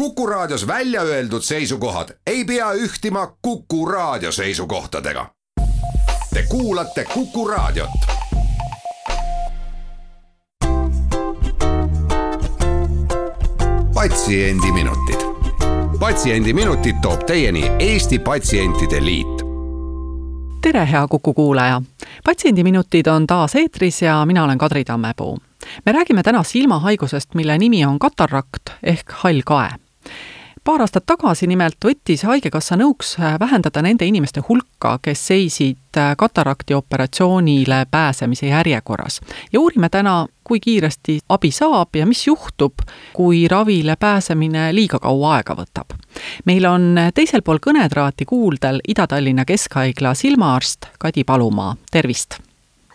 Kuku Raadios välja öeldud seisukohad ei pea ühtima Kuku Raadio seisukohtadega. Te kuulate Kuku Raadiot. patsiendiminutid, Patsiendiminutid toob teieni Eesti Patsientide Liit tere, hea Kuku kuulaja! patsiendiminutid on taas eetris ja mina olen Kadri Tammepuu. me räägime täna silmahaigusest, mille nimi on katarakt ehk hall kae paar aastat tagasi nimelt võttis Haigekassa nõuks äh, vähendada nende inimeste hulka, kes seisid äh, katarakti operatsioonile pääsemise järjekorras. ja uurime täna, kui kiiresti abi saab ja mis juhtub, kui ravile pääsemine liiga kaua aega võtab. meil on teisel pool kõnetraati kuuldel Ida-Tallinna Keskhaigla silmaarst Kadi Palumaa, tervist!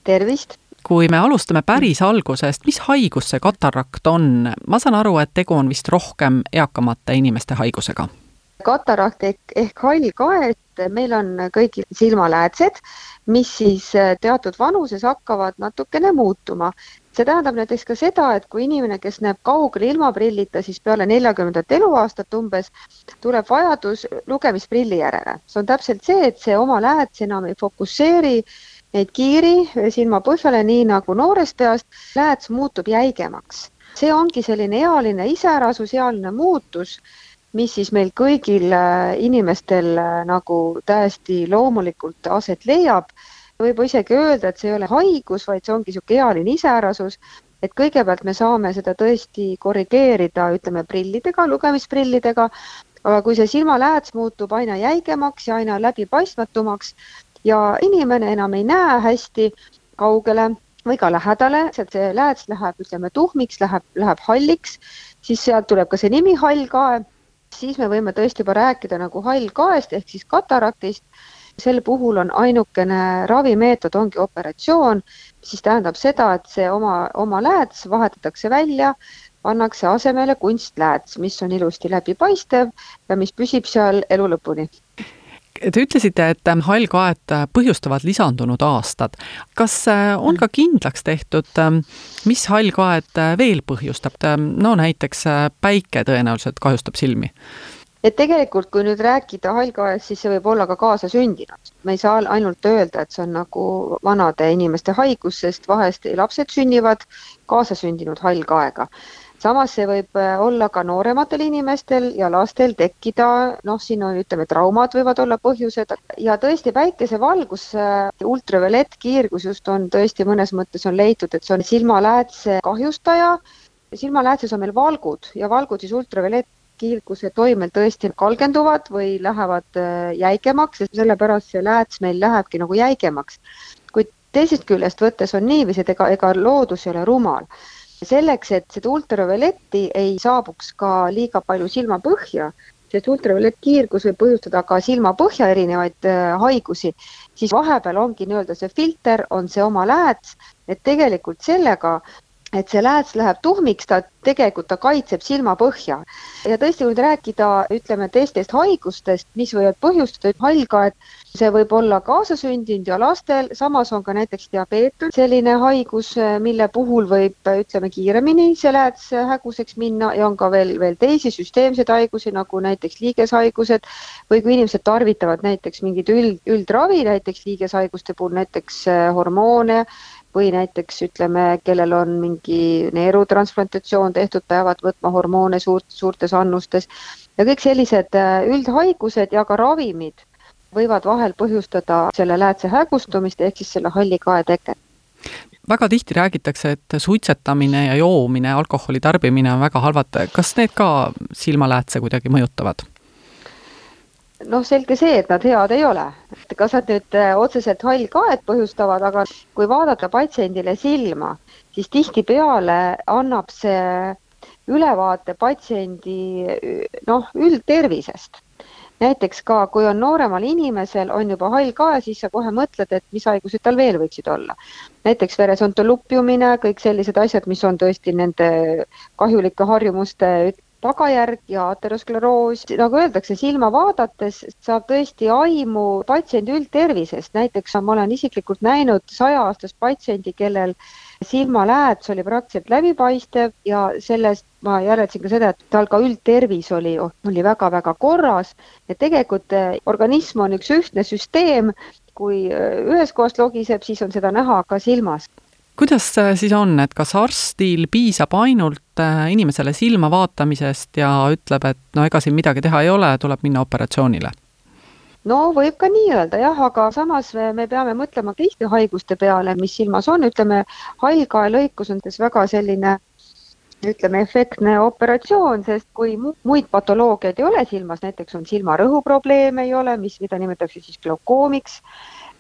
tervist! Kui me alustame päris algusest, mis haigus see katarakt on? ma saan aru, et tegu on vist rohkem eakamate inimeste haigusega. katarakt ehk, ehk hall kaet, meil on kõigil silmaläätsed, mis siis äh, teatud vanuses hakkavad natukene muutuma. see tähendab näiteks ka seda, et kui inimene, kes näeb kaugele ilma prillita, siis peale neljakümnendat eluaastat umbes tuleb vajadus lugemisprilli järele. see on täpselt see, et see oma lääts enam ei fokusseeri neid kiiri silma põhjale, nii nagu noorest peast, lääts muutub jäigemaks. see ongi selline ealine iseärasus, ealine muutus, mis siis meil kõigil äh, inimestel äh, nagu täiesti loomulikult aset leiab. võib isegi öelda, et see ei ole haigus, vaid see ongi niisugune ealine iseärasus, et kõigepealt me saame seda tõesti korrigeerida, ütleme prillidega, lugemisprillidega, aga kui see silmalääts muutub aina jäigemaks ja aina läbipaistmatumaks, ja inimene enam ei näe hästi kaugele või ka lähedale, et see lääts läheb, ütleme, tuhmiks, läheb, läheb halliks, siis sealt tuleb ka see nimi hall kae, siis me võime tõesti juba rääkida nagu hall kaest ehk siis kataraktist. sel puhul on ainukene ravimeetod ongi operatsioon, siis tähendab seda, et see oma, oma lääts vahetatakse välja, pannakse asemele kunstlääts, mis on ilusti läbipaistev ja mis püsib seal elu lõpuni Te ütlesite, et ähm, hallkaed äh, põhjustavad lisandunud aastad. kas äh, on ka kindlaks tehtud, ähm, mis hallkaed äh, veel põhjustab, ähm, no näiteks päike tõenäoliselt kahjustab silmi? et tegelikult, kui nüüd rääkida hallkaest, siis see võib olla ka kaasasündinud. me ei saa ainult öelda, et see on nagu vanade inimeste haigus, sest vahest lapsed sünnivad kaasasündinud hallkaega samas see võib äh, olla ka noorematel inimestel ja lastel tekkida, noh, siin on, ütleme, traumad võivad olla põhjused ja tõesti päikesevalgus, äh, ultraviolettkiirgus just on tõesti mõnes mõttes on leitud, et see on silmaläätse kahjustaja. silmaläätses on meil valgud ja valgud siis ultraviolettkiirguse toimel tõesti kalgenduvad või lähevad äh, jäigemaks ja sellepärast see lääts meil lähebki nagu jäigemaks. kuid teisest küljest võttes on niiviisi, et ega, ega loodus ei ole rumal selleks, et seda ultravioletti ei saabuks ka liiga palju silmapõhja, sest ultraviolettkiirgus võib põhjustada ka silmapõhja erinevaid äh, haigusi, siis vahepeal ongi nii-öelda see filter, on see oma lääts, et tegelikult sellega et see lääts läheb tuhmiks, ta tegelikult, ta kaitseb silmapõhja. ja tõesti, kui nüüd rääkida, ütleme teistest haigustest, mis võivad põhjustada hallkaed, see võib olla kaasasündinud ja lastel, samas on ka näiteks diabeet selline haigus, mille puhul võib, ütleme kiiremini see lääts häguseks minna ja on ka veel, veel teisi süsteemseid haigusi, nagu näiteks liigeshaigused või kui inimesed tarvitavad näiteks mingit üld, üldravi, näiteks liigeshaiguste puhul näiteks hormoone või näiteks ütleme, kellel on mingi neerutransplantatsioon tehtud, peavad võtma hormoone suurt, suurtes annustes. Ja kõik sellised äh, üldhaigused ja ka ravimid võivad vahel põhjustada selle läätse hägustumist ehk siis selle halli kae teket väga tihti räägitakse, et suitsetamine ja joomine, alkoholi tarbimine on väga halvad, kas need ka silmaläätse kuidagi mõjutavad? Noh, selge see, et nad head ei ole. kas nad nüüd äh, otseselt hallkaet põhjustavad, aga kui vaadata patsiendile silma, siis tihtipeale annab see ülevaate patsiendi noh, üldtervisest. näiteks ka, kui on nooremal inimesel, on juba hall kae, siis sa kohe mõtled, et mis haigused tal veel võiksid olla. näiteks veresontolupjumine, kõik sellised asjad, mis on tõesti nende kahjulike harjumuste tagajärg ja ateroskleroos, nagu öeldakse, silma vaadates saab tõesti aimu patsiendi üldtervisest, näiteks ma olen isiklikult näinud sajaaastast patsiendi, kellel silmalääts oli praktiliselt läbipaistev ja sellest ma järeldasin ka seda, et tal ka üldtervis oli, oli väga-väga korras, et tegelikult eh, organism on üks ühtne süsteem, kui eh, ühest kohast logiseb, siis on seda näha ka silmas kuidas siis on, et kas arstil piisab ainult äh, inimesele silma vaatamisest ja ütleb, et no ega siin midagi teha ei ole, tuleb minna operatsioonile? no võib ka nii öelda jah, aga samas me, me peame mõtlema teiste haiguste peale, mis silmas on, ütleme hallkaelõikus on väga selline ütleme, efektne operatsioon, sest kui muid patoloogiaid ei ole silmas, näiteks on silmarõhu probleeme ei ole, mis, mida nimetatakse siis glaukoomiks,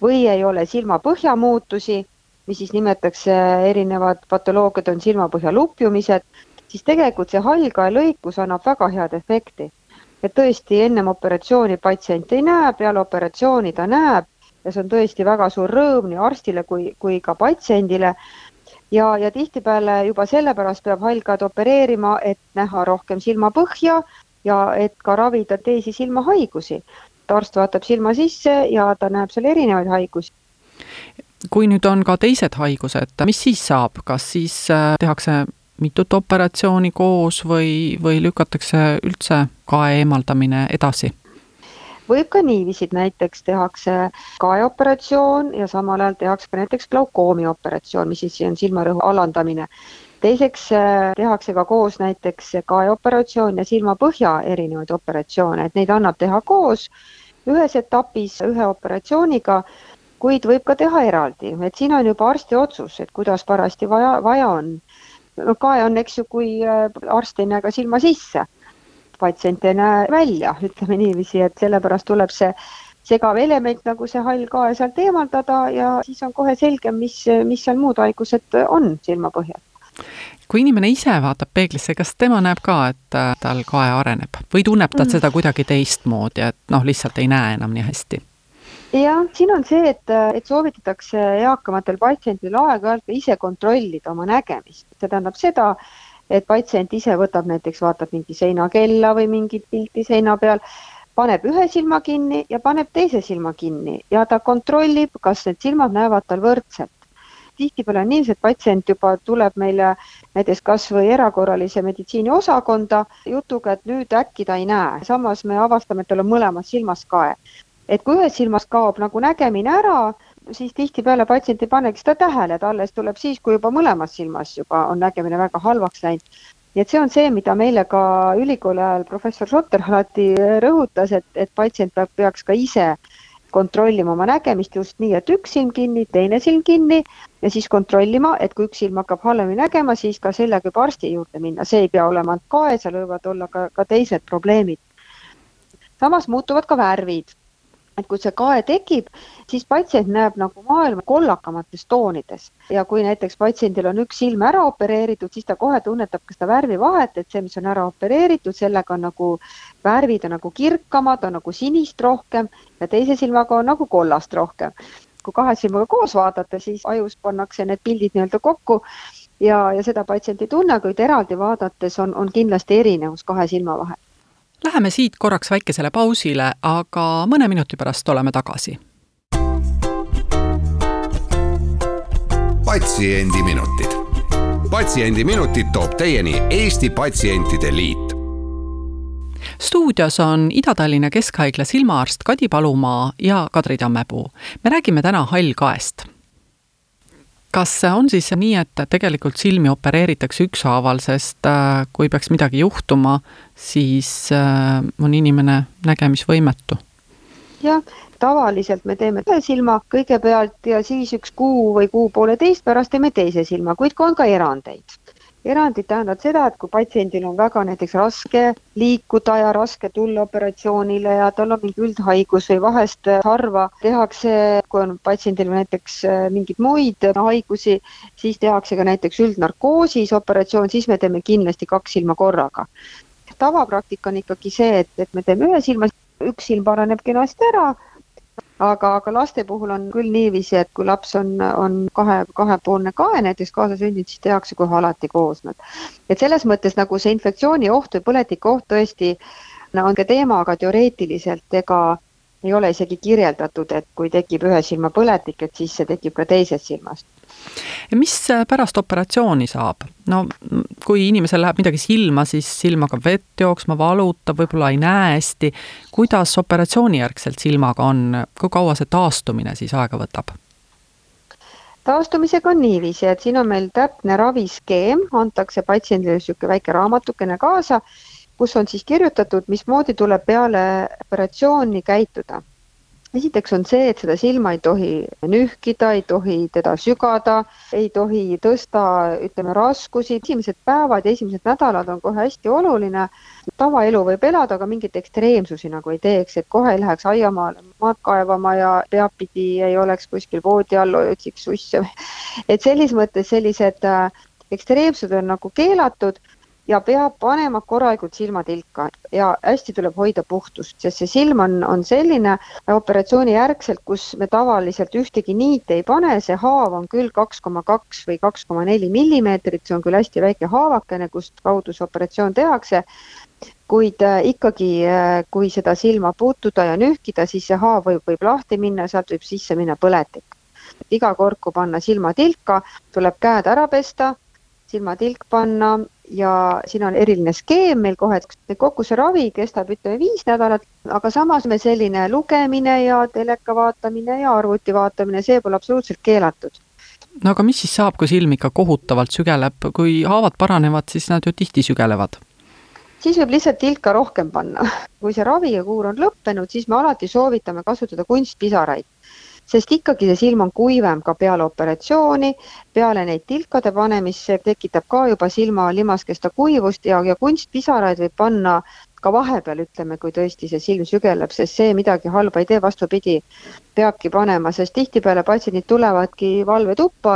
või ei ole silmapõhja muutusi mis siis nimetatakse, erinevad patoloogiad on silmapõhja lupjumised, siis tegelikult see hallkaelõikus annab väga head efekti. et tõesti ennem operatsiooni patsient ei näe, peale operatsiooni ta näeb ja see on tõesti väga suur rõõm nii arstile kui, kui ka patsiendile. ja, ja tihtipeale juba sellepärast peab hallkaed opereerima, et näha rohkem silmapõhja ja et ka ravida teisi silmahaigusi. arst vaatab silma sisse ja ta näeb seal erinevaid haigusi kui nüüd on ka teised haigused, mis siis saab, kas siis äh, tehakse mitut operatsiooni koos või, või lükatakse üldse kae eemaldamine edasi? võib ka niiviisi, et näiteks tehakse kaeoperatsioon ja samal ajal tehakse ka näiteks glaukoomi operatsioon, mis siis on silmarõhu alandamine. teiseks äh, tehakse ka koos näiteks kaeoperatsioon ja silmapõhja erinevaid operatsioone, et neid annab teha koos ühes etapis ühe operatsiooniga kuid võib ka teha eraldi, et siin on juba arsti otsus, et kuidas parajasti vaja, vaja on. no kae on, eks ju, kui äh, arst ei näe ka silma sisse, patsient ei näe välja, ütleme niiviisi, et sellepärast tuleb see segav element nagu see hall kae sealt eemaldada ja siis on kohe selge, mis, mis seal muud haigused on silmapõhjal kui inimene ise vaatab peeglisse, kas tema näeb ka, et äh, tal kae areneb või tunneb ta mm. seda kuidagi teistmoodi, et noh, lihtsalt ei näe enam nii hästi? Jah, siin on see, et, et soovitatakse eakamatel patsientidel aeg-ajalt ise kontrollida oma nägemist, see tähendab seda, et patsient ise võtab näiteks, vaatab mingi seinakella või mingit pilti seina peal, paneb ühe silma kinni ja paneb teise silma kinni ja ta kontrollib, kas need silmad näevad tal võrdselt. tihtipeale on niiviisi, et patsient juba tuleb meile näiteks kas või erakorralise meditsiini osakonda jutuga, et nüüd äkki ta ei näe, samas me avastame, et tal on mõlemas silmas kae et kui ühes silmas kaob nagu nägemine ära, siis tihtipeale patsient ei panegi seda tähele, ta alles tuleb siis, kui juba mõlemas silmas juba on nägemine väga halvaks läinud. nii et see on see, mida meile ka ülikooli ajal professor Schotter alati rõhutas, et, et patsient peab, peaks ka ise kontrollima oma nägemist just nii, et üks silm kinni, teine silm kinni ja siis kontrollima, et kui üks silm hakkab halvemini nägema, siis ka sellega juba arsti juurde minna, see ei pea olema ainult kae, seal võivad olla ka, ka teised probleemid. samas muutuvad ka värvid et kui see kae tekib, siis patsient näeb nagu maailma kollakamates toonides ja kui näiteks patsiendil on üks silm ära opereeritud, siis ta kohe tunnetab ka seda värvivahet, et see, mis on ära opereeritud, sellega on nagu värvid on nagu kirkamad, on nagu sinist rohkem ja teise silmaga on nagu kollast rohkem. kui kahe silmaga koos vaadata, siis ajus pannakse need pildid nii-öelda kokku ja, ja seda patsient ei tunne, kuid eraldi vaadates on, on kindlasti erinevus kahe silma vahel Läheme siit korraks väikesele pausile, aga mõne minuti pärast oleme tagasi. patsiendiminutid. patsiendiminutid toob teieni Eesti Patsientide Liit stuudios on Ida-Tallinna Keskhaigla silmaarst Kadi Palumaa ja Kadri Tammepuu. me räägime täna hallkaest kas on siis nii, et tegelikult silmi opereeritakse ükshaaval, sest äh, kui peaks midagi juhtuma, siis äh, on inimene nägemisvõimetu? jah, tavaliselt me teeme ühe silma kõigepealt ja siis üks kuu või kuu-pooleteist pärast teeme teise silma, kuid on ka erandeid erandid tähendavad seda, et kui patsiendil on väga näiteks raske liikuda ja raske tulla operatsioonile ja tal on mingi üldhaigus või vahest harva tehakse, kui on patsiendil näiteks äh, mingeid muid haigusi, siis tehakse ka näiteks üldnarkoosis operatsioon, siis me teeme kindlasti kaks silma korraga. tavapraktika on ikkagi see, et, et me teeme ühe silma, üks silm paraneb kenasti ära aga, aga laste puhul on küll niiviisi, et kui laps on, on kahe, kahepoolne kae näiteks kaasasündinud, siis tehakse kohe alati koos nad. et selles mõttes nagu see infektsiooni oht või põletiku oht tõesti on ka teema, aga teoreetiliselt ega ei ole isegi kirjeldatud, et kui tekib ühe silma põletik, et siis see tekib ka teises silmas. ja mis pärast operatsiooni saab? no kui inimesel läheb midagi silma, siis silm hakkab vett jooksma, valutab, võib-olla ei näe hästi. kuidas operatsioonijärgselt silmaga on, kui kaua see taastumine siis aega võtab? taastumisega on niiviisi, et siin on meil täpne raviskeem, antakse patsiendile niisugune väike raamatukene kaasa, kus on siis kirjutatud, mismoodi tuleb peale operatsiooni käituda esiteks on see, et seda silma ei tohi nühkida, ei tohi teda sügada, ei tohi tõsta, ütleme, raskusi, esimesed päevad ja esimesed nädalad on kohe hästi oluline. tavaelu võib elada, aga mingeid ekstreemsusi nagu ei teeks, et kohe ei läheks aiamaale maad kaevama ja peapidi ei oleks kuskil voodi all, otsiks susse. et selles mõttes sellised äh, ekstreemsud on nagu keelatud ja peab panema korralikult silmatilka ja hästi tuleb hoida puhtust, sest see silm on, on selline operatsiooni järgselt, kus me tavaliselt ühtegi niiti ei pane, see haav on küll kaks koma kaks või kaks koma neli millimeetrit, see on küll hästi väike haavakene, kust kaudu see operatsioon tehakse, kuid äh, ikkagi, äh, kui seda silma puutuda ja nühkida, siis see haav võib, võib lahti minna, sealt võib sisse minna põletik. iga kord, kui panna silmatilka, tuleb käed ära pesta, silmatilk panna ja siin on eriline skeem meil kohe, et kogu see ravi kestab, ütleme viis nädalat, aga samas me selline lugemine ja teleka vaatamine ja arvuti vaatamine, see pole absoluutselt keelatud. no aga mis siis saab, kui silm ikka kohutavalt sügeleb, kui haavad paranevad, siis nad ju tihti sügelevad? siis võib lihtsalt tilka rohkem panna. kui see ravikuur on lõppenud, siis me alati soovitame kasutada kunstpisaraid sest ikkagi see silm on kuivem ka peale operatsiooni, peale neid tilkade panemist, see tekitab ka juba silma limaskesta kuivust ja, ja kunstpisaraid võib panna ka vahepeal, ütleme, kui tõesti see silm sügeleb, sest see midagi halba ei tee, vastupidi, peabki panema, sest tihtipeale patsiendid tulevadki valvetuppa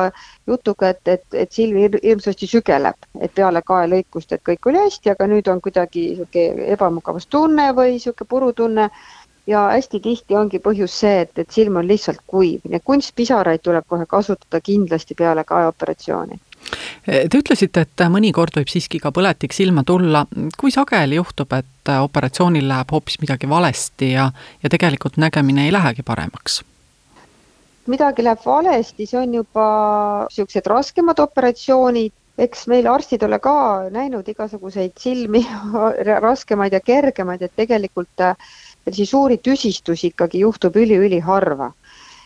jutuga, et, et, et silm hirmsasti sügeleb, et peale kaelõikust, et kõik oli hästi, aga nüüd on kuidagi niisugune ebamugavustunne või niisugune purutunne ja hästi tihti ongi põhjus see, et, et silm on lihtsalt kuiv, nii et kunstpisaraid tuleb kohe kasutada kindlasti peale kaeoperatsiooni. Te ütlesite, et mõnikord võib siiski ka põletik silma tulla. kui sageli juhtub, et operatsioonil läheb hoopis midagi valesti ja, ja tegelikult nägemine ei lähegi paremaks? midagi läheb valesti, see on juba niisugused raskemad operatsioonid, eks meil arstid ole ka näinud igasuguseid silmi raskemaid ja kergemaid, et tegelikult äh, suuri tüsistusi ikkagi juhtub üli-üliharva.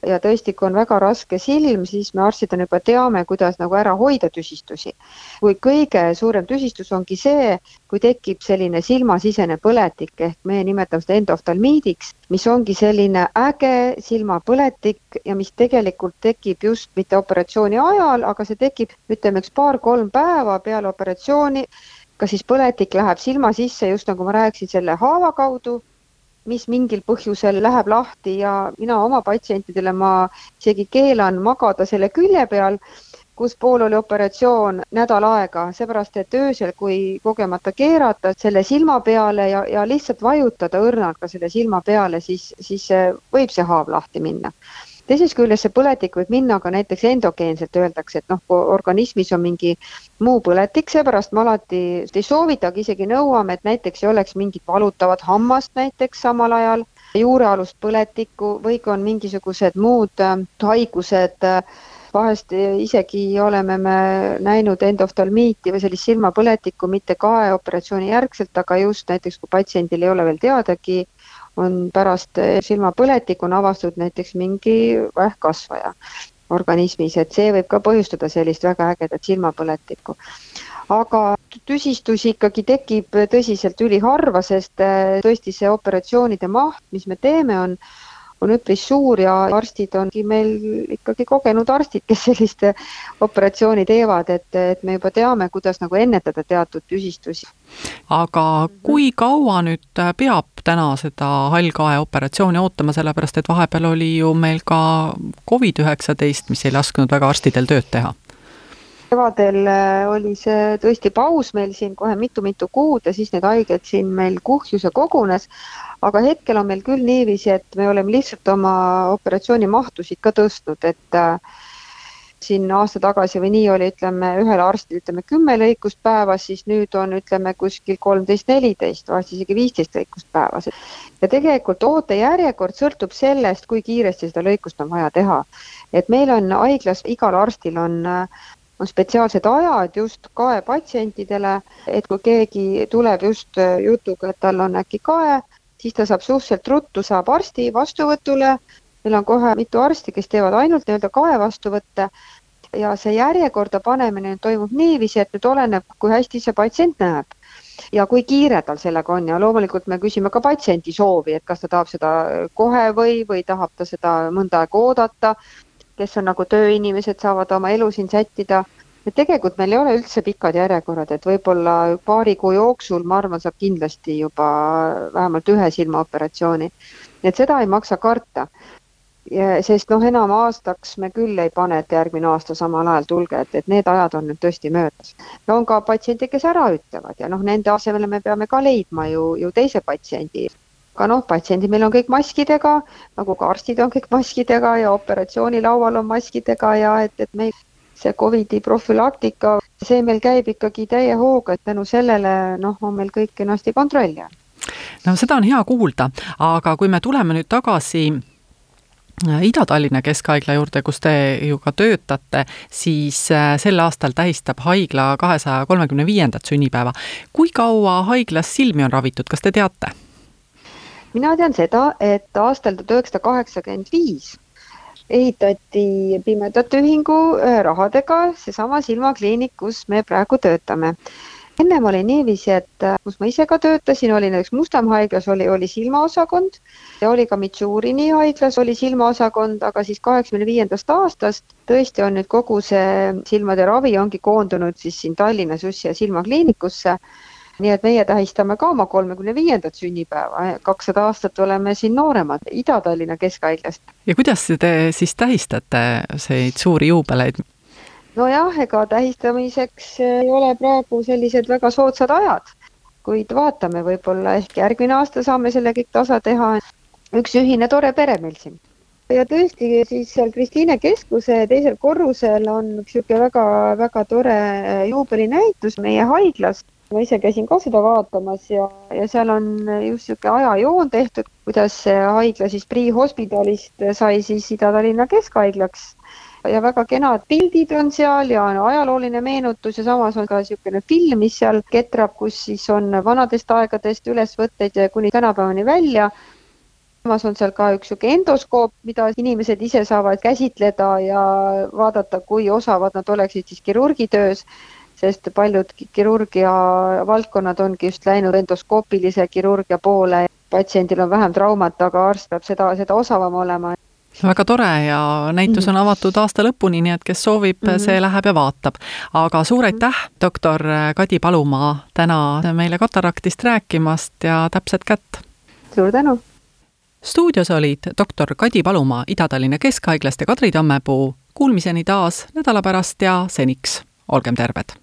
ja tõesti, kui on väga raske silm, siis me arstidena juba teame, kuidas nagu ära hoida tüsistusi. kui kõige suurem tüsistus ongi see, kui tekib selline silmasisene põletik ehk me nimetame seda endoftalmiidiks, mis ongi selline äge silmapõletik ja mis tegelikult tekib just mitte operatsiooni ajal, aga see tekib, ütleme üks paar-kolm päeva peale operatsiooni kas siis põletik läheb silma sisse, just nagu ma rääkisin, selle haava kaudu mis mingil põhjusel läheb lahti ja mina oma patsientidele, ma isegi keelan magada selle külje peal, kus pool oli operatsioon nädal aega, seepärast et öösel, kui kogemata keerata selle silma peale ja, ja lihtsalt vajutada õrnalt ka selle silma peale, siis, siis võib see haav lahti minna teisest küljest see põletik võib minna ka näiteks endogeenselt, öeldakse, et noh, kui organismis on mingi muu põletik, seepärast me alati ei soovitagi, isegi nõuame, et näiteks ei oleks mingit valutavat hammast näiteks samal ajal, juurealust põletikku või kui on mingisugused muud äh, haigused äh,, vahest isegi oleme me näinud endoftalmiiti või sellist silmapõletikku mitte kaeoperatsiooni järgselt, aga just näiteks kui patsiendil ei ole veel teadagi on pärast silmapõletikku on avastatud näiteks mingi vähkkasvaja organismis, et see võib ka põhjustada sellist väga ägedat silmapõletikku. aga tüsistusi ikkagi tekib tõsiselt üliharva, sest äh, tõesti see operatsioonide maht, mis me teeme, on on üpris suur ja arstid ongi meil ikkagi kogenud arstid, kes sellist operatsiooni teevad, et, et me juba teame, kuidas nagu ennetada teatud tüsistusi. aga kui kaua nüüd peab täna seda hallkae operatsiooni ootama, sellepärast et vahepeal oli ju meil ka Covid-19, mis ei lasknud väga arstidel tööd teha? Kevadel äh, oli see tõesti paus meil siin kohe mitu-mitu kuud ja siis need haiged siin meil kuhjus ja kogunes. aga hetkel on meil küll niiviisi, et me oleme lihtsalt oma operatsiooni mahtusid ka tõstnud, et äh, siin aasta tagasi või nii oli, ütleme ühel arstil ütleme kümme lõikust päevas, siis nüüd on, ütleme kuskil kolmteist, neliteist, vahest isegi viisteist lõikust päevas. ja tegelikult ootejärjekord sõltub sellest, kui kiiresti seda lõikust on vaja teha. et meil on haiglas, igal arstil on on spetsiaalsed ajad just kaepatsientidele, et kui keegi tuleb just jutuga, et tal on äkki kae, siis ta saab suhteliselt ruttu, saab arsti vastuvõtule. Meil on kohe mitu arsti, kes teevad ainult nii-öelda kaevastuvõtte ja see järjekorda panemine toimub niiviisi, et nüüd oleneb, kui hästi see patsient näeb ja kui kiire tal sellega on. Ja loomulikult me küsime ka patsiendi soovi, et kas ta tahab seda kohe või, või tahab ta seda mõnda aega oodata, kes on nagu tööinimesed, saavad oma elu siin sättida. et tegelikult meil ei ole üldse pikad järjekorrad, et võib-olla paari kuu jooksul, ma arvan, saab kindlasti juba vähemalt ühe silmaoperatsiooni. et seda ei maksa karta sest noh, enam aastaks me küll ei pane, et järgmine aasta samal ajal tulge, et, et need ajad on nüüd tõesti möödas. no on ka patsiente, kes ära ütlevad ja noh, nende asemele me peame ka leidma ju, ju teise patsiendi. Aga noh, patsiendid meil on kõik maskidega, nagu ka arstid on kõik maskidega ja operatsioonilaual on maskidega ja et, et meil see Covidi profülaktika, see meil käib ikkagi täie hooga, et tänu sellele noh, on meil kõik kenasti kontrolli all. no seda on hea kuulda, aga kui me tuleme nüüd tagasi Ida-Tallinna Keskhaigla juurde, kus te ju ka töötate, siis äh, sel aastal tähistab haigla kahesaja kolmekümne viiendat sünnipäeva. kui kaua haiglas silmi on ravitud, kas te teate? Mina tean seda, et aastal tuhat üheksasada kaheksakümmend viis ehitati Pimedate Ühingu äh, rahadega seesama silmakliinik, kus me praegu töötame ennem oli niiviisi, et äh, kus ma ise ka töötasin, oli näiteks Mustamäe haiglas oli, oli silmaosakond ja oli ka Mitšurini haiglas oli silmaosakond, aga siis kaheksakümne viiendast aastast tõesti on nüüd kogu see silmade ravi ongi koondunud siis siin Tallinnas just siia silmakliinikusse. Nii et meie tähistame ka oma kolmekümne viiendat sünnipäeva, kakssada aastat oleme siin nooremad Ida-Tallinna Keskhaiglast. ja kuidas te siis tähistate neid suuri juubeleid? nojah, ega tähistamiseks ei ole praegu sellised väga soodsad ajad, kuid vaatame, võib-olla ehk järgmine aasta saame selle kõik tasa teha. üks ühine tore pere meil siin. ja tõesti, siis seal Kristiine keskuse teisel korrusel on üks niisugune väga-väga tore juubelinäitus meie haiglas ma ise käisin ka seda vaatamas ja, ja seal on just niisugune ajajoon tehtud, kuidas see haigla siis Prii hospidalist sai siis Ida-Tallinna Keskhaiglaks ja väga kenad pildid on seal ja on ajalooline meenutus ja samas on ka niisugune film, mis seal ketrab, kus siis on vanadest aegadest ülesvõtteid kuni tänapäevani välja. samas on seal ka üks niisugune endoskoop, mida inimesed ise saavad käsitleda ja vaadata, kui osavad nad oleksid siis kirurgitöös sest paljud kirurgia valdkonnad ongi just läinud endoskoopilise kirurgia poole. patsiendil on vähem traumat, aga arst peab seda, seda osavam olema väga tore ja näitus on mhm. avatud aasta lõpuni, nii et kes soovib mm, -hmm. see läheb ja vaatab. aga suur aitäh, doktor Kadi Palumaa, täna meile kataraktist rääkimast ja täpset kätt! suur tänu! stuudios olid doktor Kadi Palumaa Ida-Tallinna Keskhaiglast ja Kadri Tammepuu. Kuulmiseni taas nädala pärast ja seniks olgem terved!